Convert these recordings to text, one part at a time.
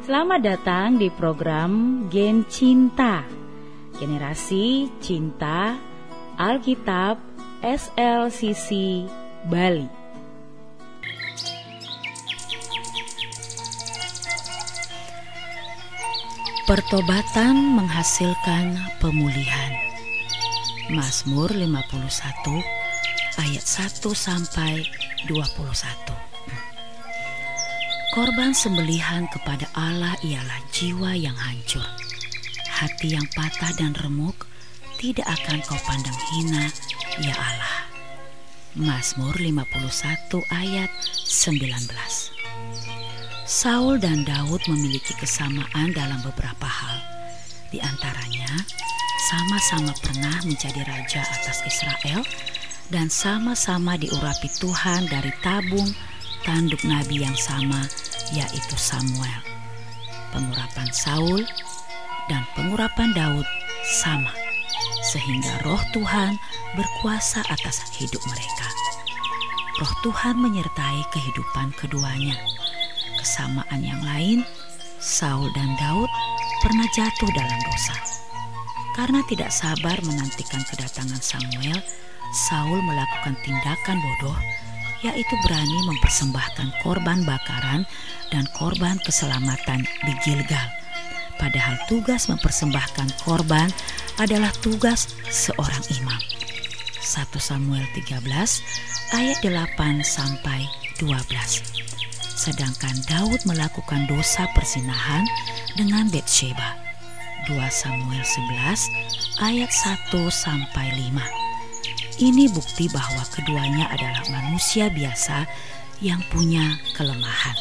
Selamat datang di program Gen Cinta. Generasi Cinta Alkitab SLCC Bali. Pertobatan menghasilkan pemulihan. Mazmur 51 ayat 1 sampai 21 Korban sembelihan kepada Allah ialah jiwa yang hancur. Hati yang patah dan remuk tidak akan kau pandang hina, ya Allah. Mazmur 51 ayat 19 Saul dan Daud memiliki kesamaan dalam beberapa hal. Di antaranya, sama-sama pernah menjadi raja atas Israel dan sama-sama diurapi Tuhan dari tabung tanduk nabi yang sama, yaitu Samuel. Pengurapan Saul dan pengurapan Daud sama, sehingga roh Tuhan berkuasa atas hidup mereka. Roh Tuhan menyertai kehidupan keduanya. Kesamaan yang lain, Saul dan Daud pernah jatuh dalam dosa. Karena tidak sabar menantikan kedatangan Samuel, Saul melakukan tindakan bodoh yaitu berani mempersembahkan korban bakaran dan korban keselamatan di Gilgal. Padahal tugas mempersembahkan korban adalah tugas seorang imam. 1 Samuel 13 ayat 8 sampai 12. Sedangkan Daud melakukan dosa persinahan dengan Betsheba. 2 Samuel 11 ayat 1 sampai 5. Ini bukti bahwa keduanya adalah manusia biasa yang punya kelemahan.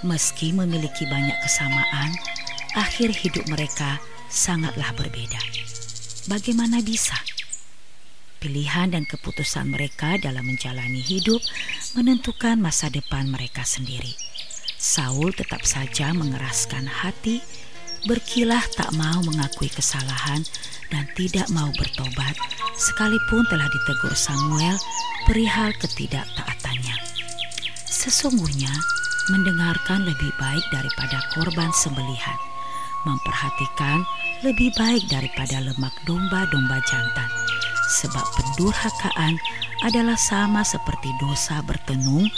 Meski memiliki banyak kesamaan, akhir hidup mereka sangatlah berbeda. Bagaimana bisa? Pilihan dan keputusan mereka dalam menjalani hidup menentukan masa depan mereka sendiri. Saul tetap saja mengeraskan hati, berkilah tak mau mengakui kesalahan dan tidak mau bertobat sekalipun telah ditegur Samuel perihal ketidaktaatannya. Sesungguhnya mendengarkan lebih baik daripada korban sembelihan, memperhatikan lebih baik daripada lemak domba-domba jantan, sebab pendurhakaan adalah sama seperti dosa bertenung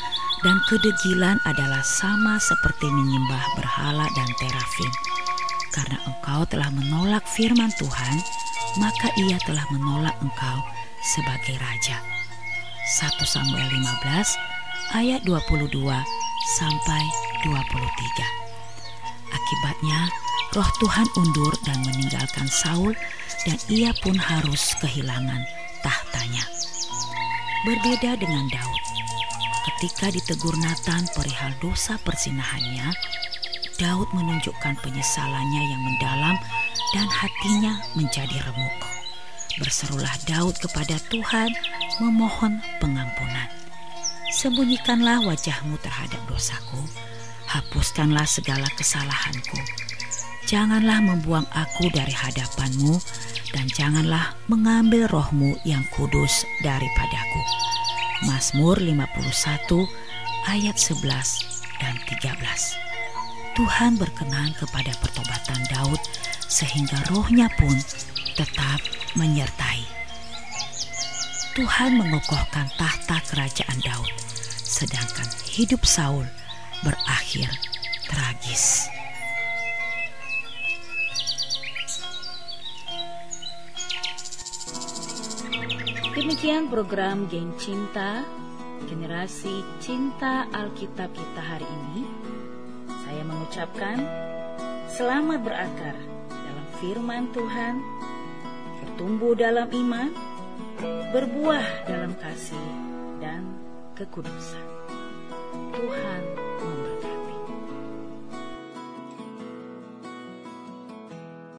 dan kedegilan adalah sama seperti menyembah berhala dan terafim. Karena engkau telah menolak firman Tuhan, maka ia telah menolak engkau sebagai raja. 1 Samuel 15 ayat 22 sampai 23. Akibatnya, roh Tuhan undur dan meninggalkan Saul dan ia pun harus kehilangan tahtanya. Berbeda dengan Daud. Ketika ditegur Nathan perihal dosa persinahannya, Daud menunjukkan penyesalannya yang mendalam dan hatinya menjadi remuk. Berserulah Daud kepada Tuhan memohon pengampunan. Sembunyikanlah wajahmu terhadap dosaku, hapuskanlah segala kesalahanku. Janganlah membuang aku dari hadapanmu, dan janganlah mengambil rohmu yang kudus daripadaku. Mazmur 51 ayat 11 dan 13. Tuhan berkenan kepada pertobatan Daud sehingga rohnya pun tetap menyertai. Tuhan mengokohkan tahta kerajaan Daud, sedangkan hidup Saul berakhir tragis. Demikian program Geng Cinta, generasi cinta Alkitab kita hari ini. Mengucapkan selamat berakar firman Tuhan, bertumbuh dalam iman, berbuah dalam kasih dan kekudusan. Tuhan.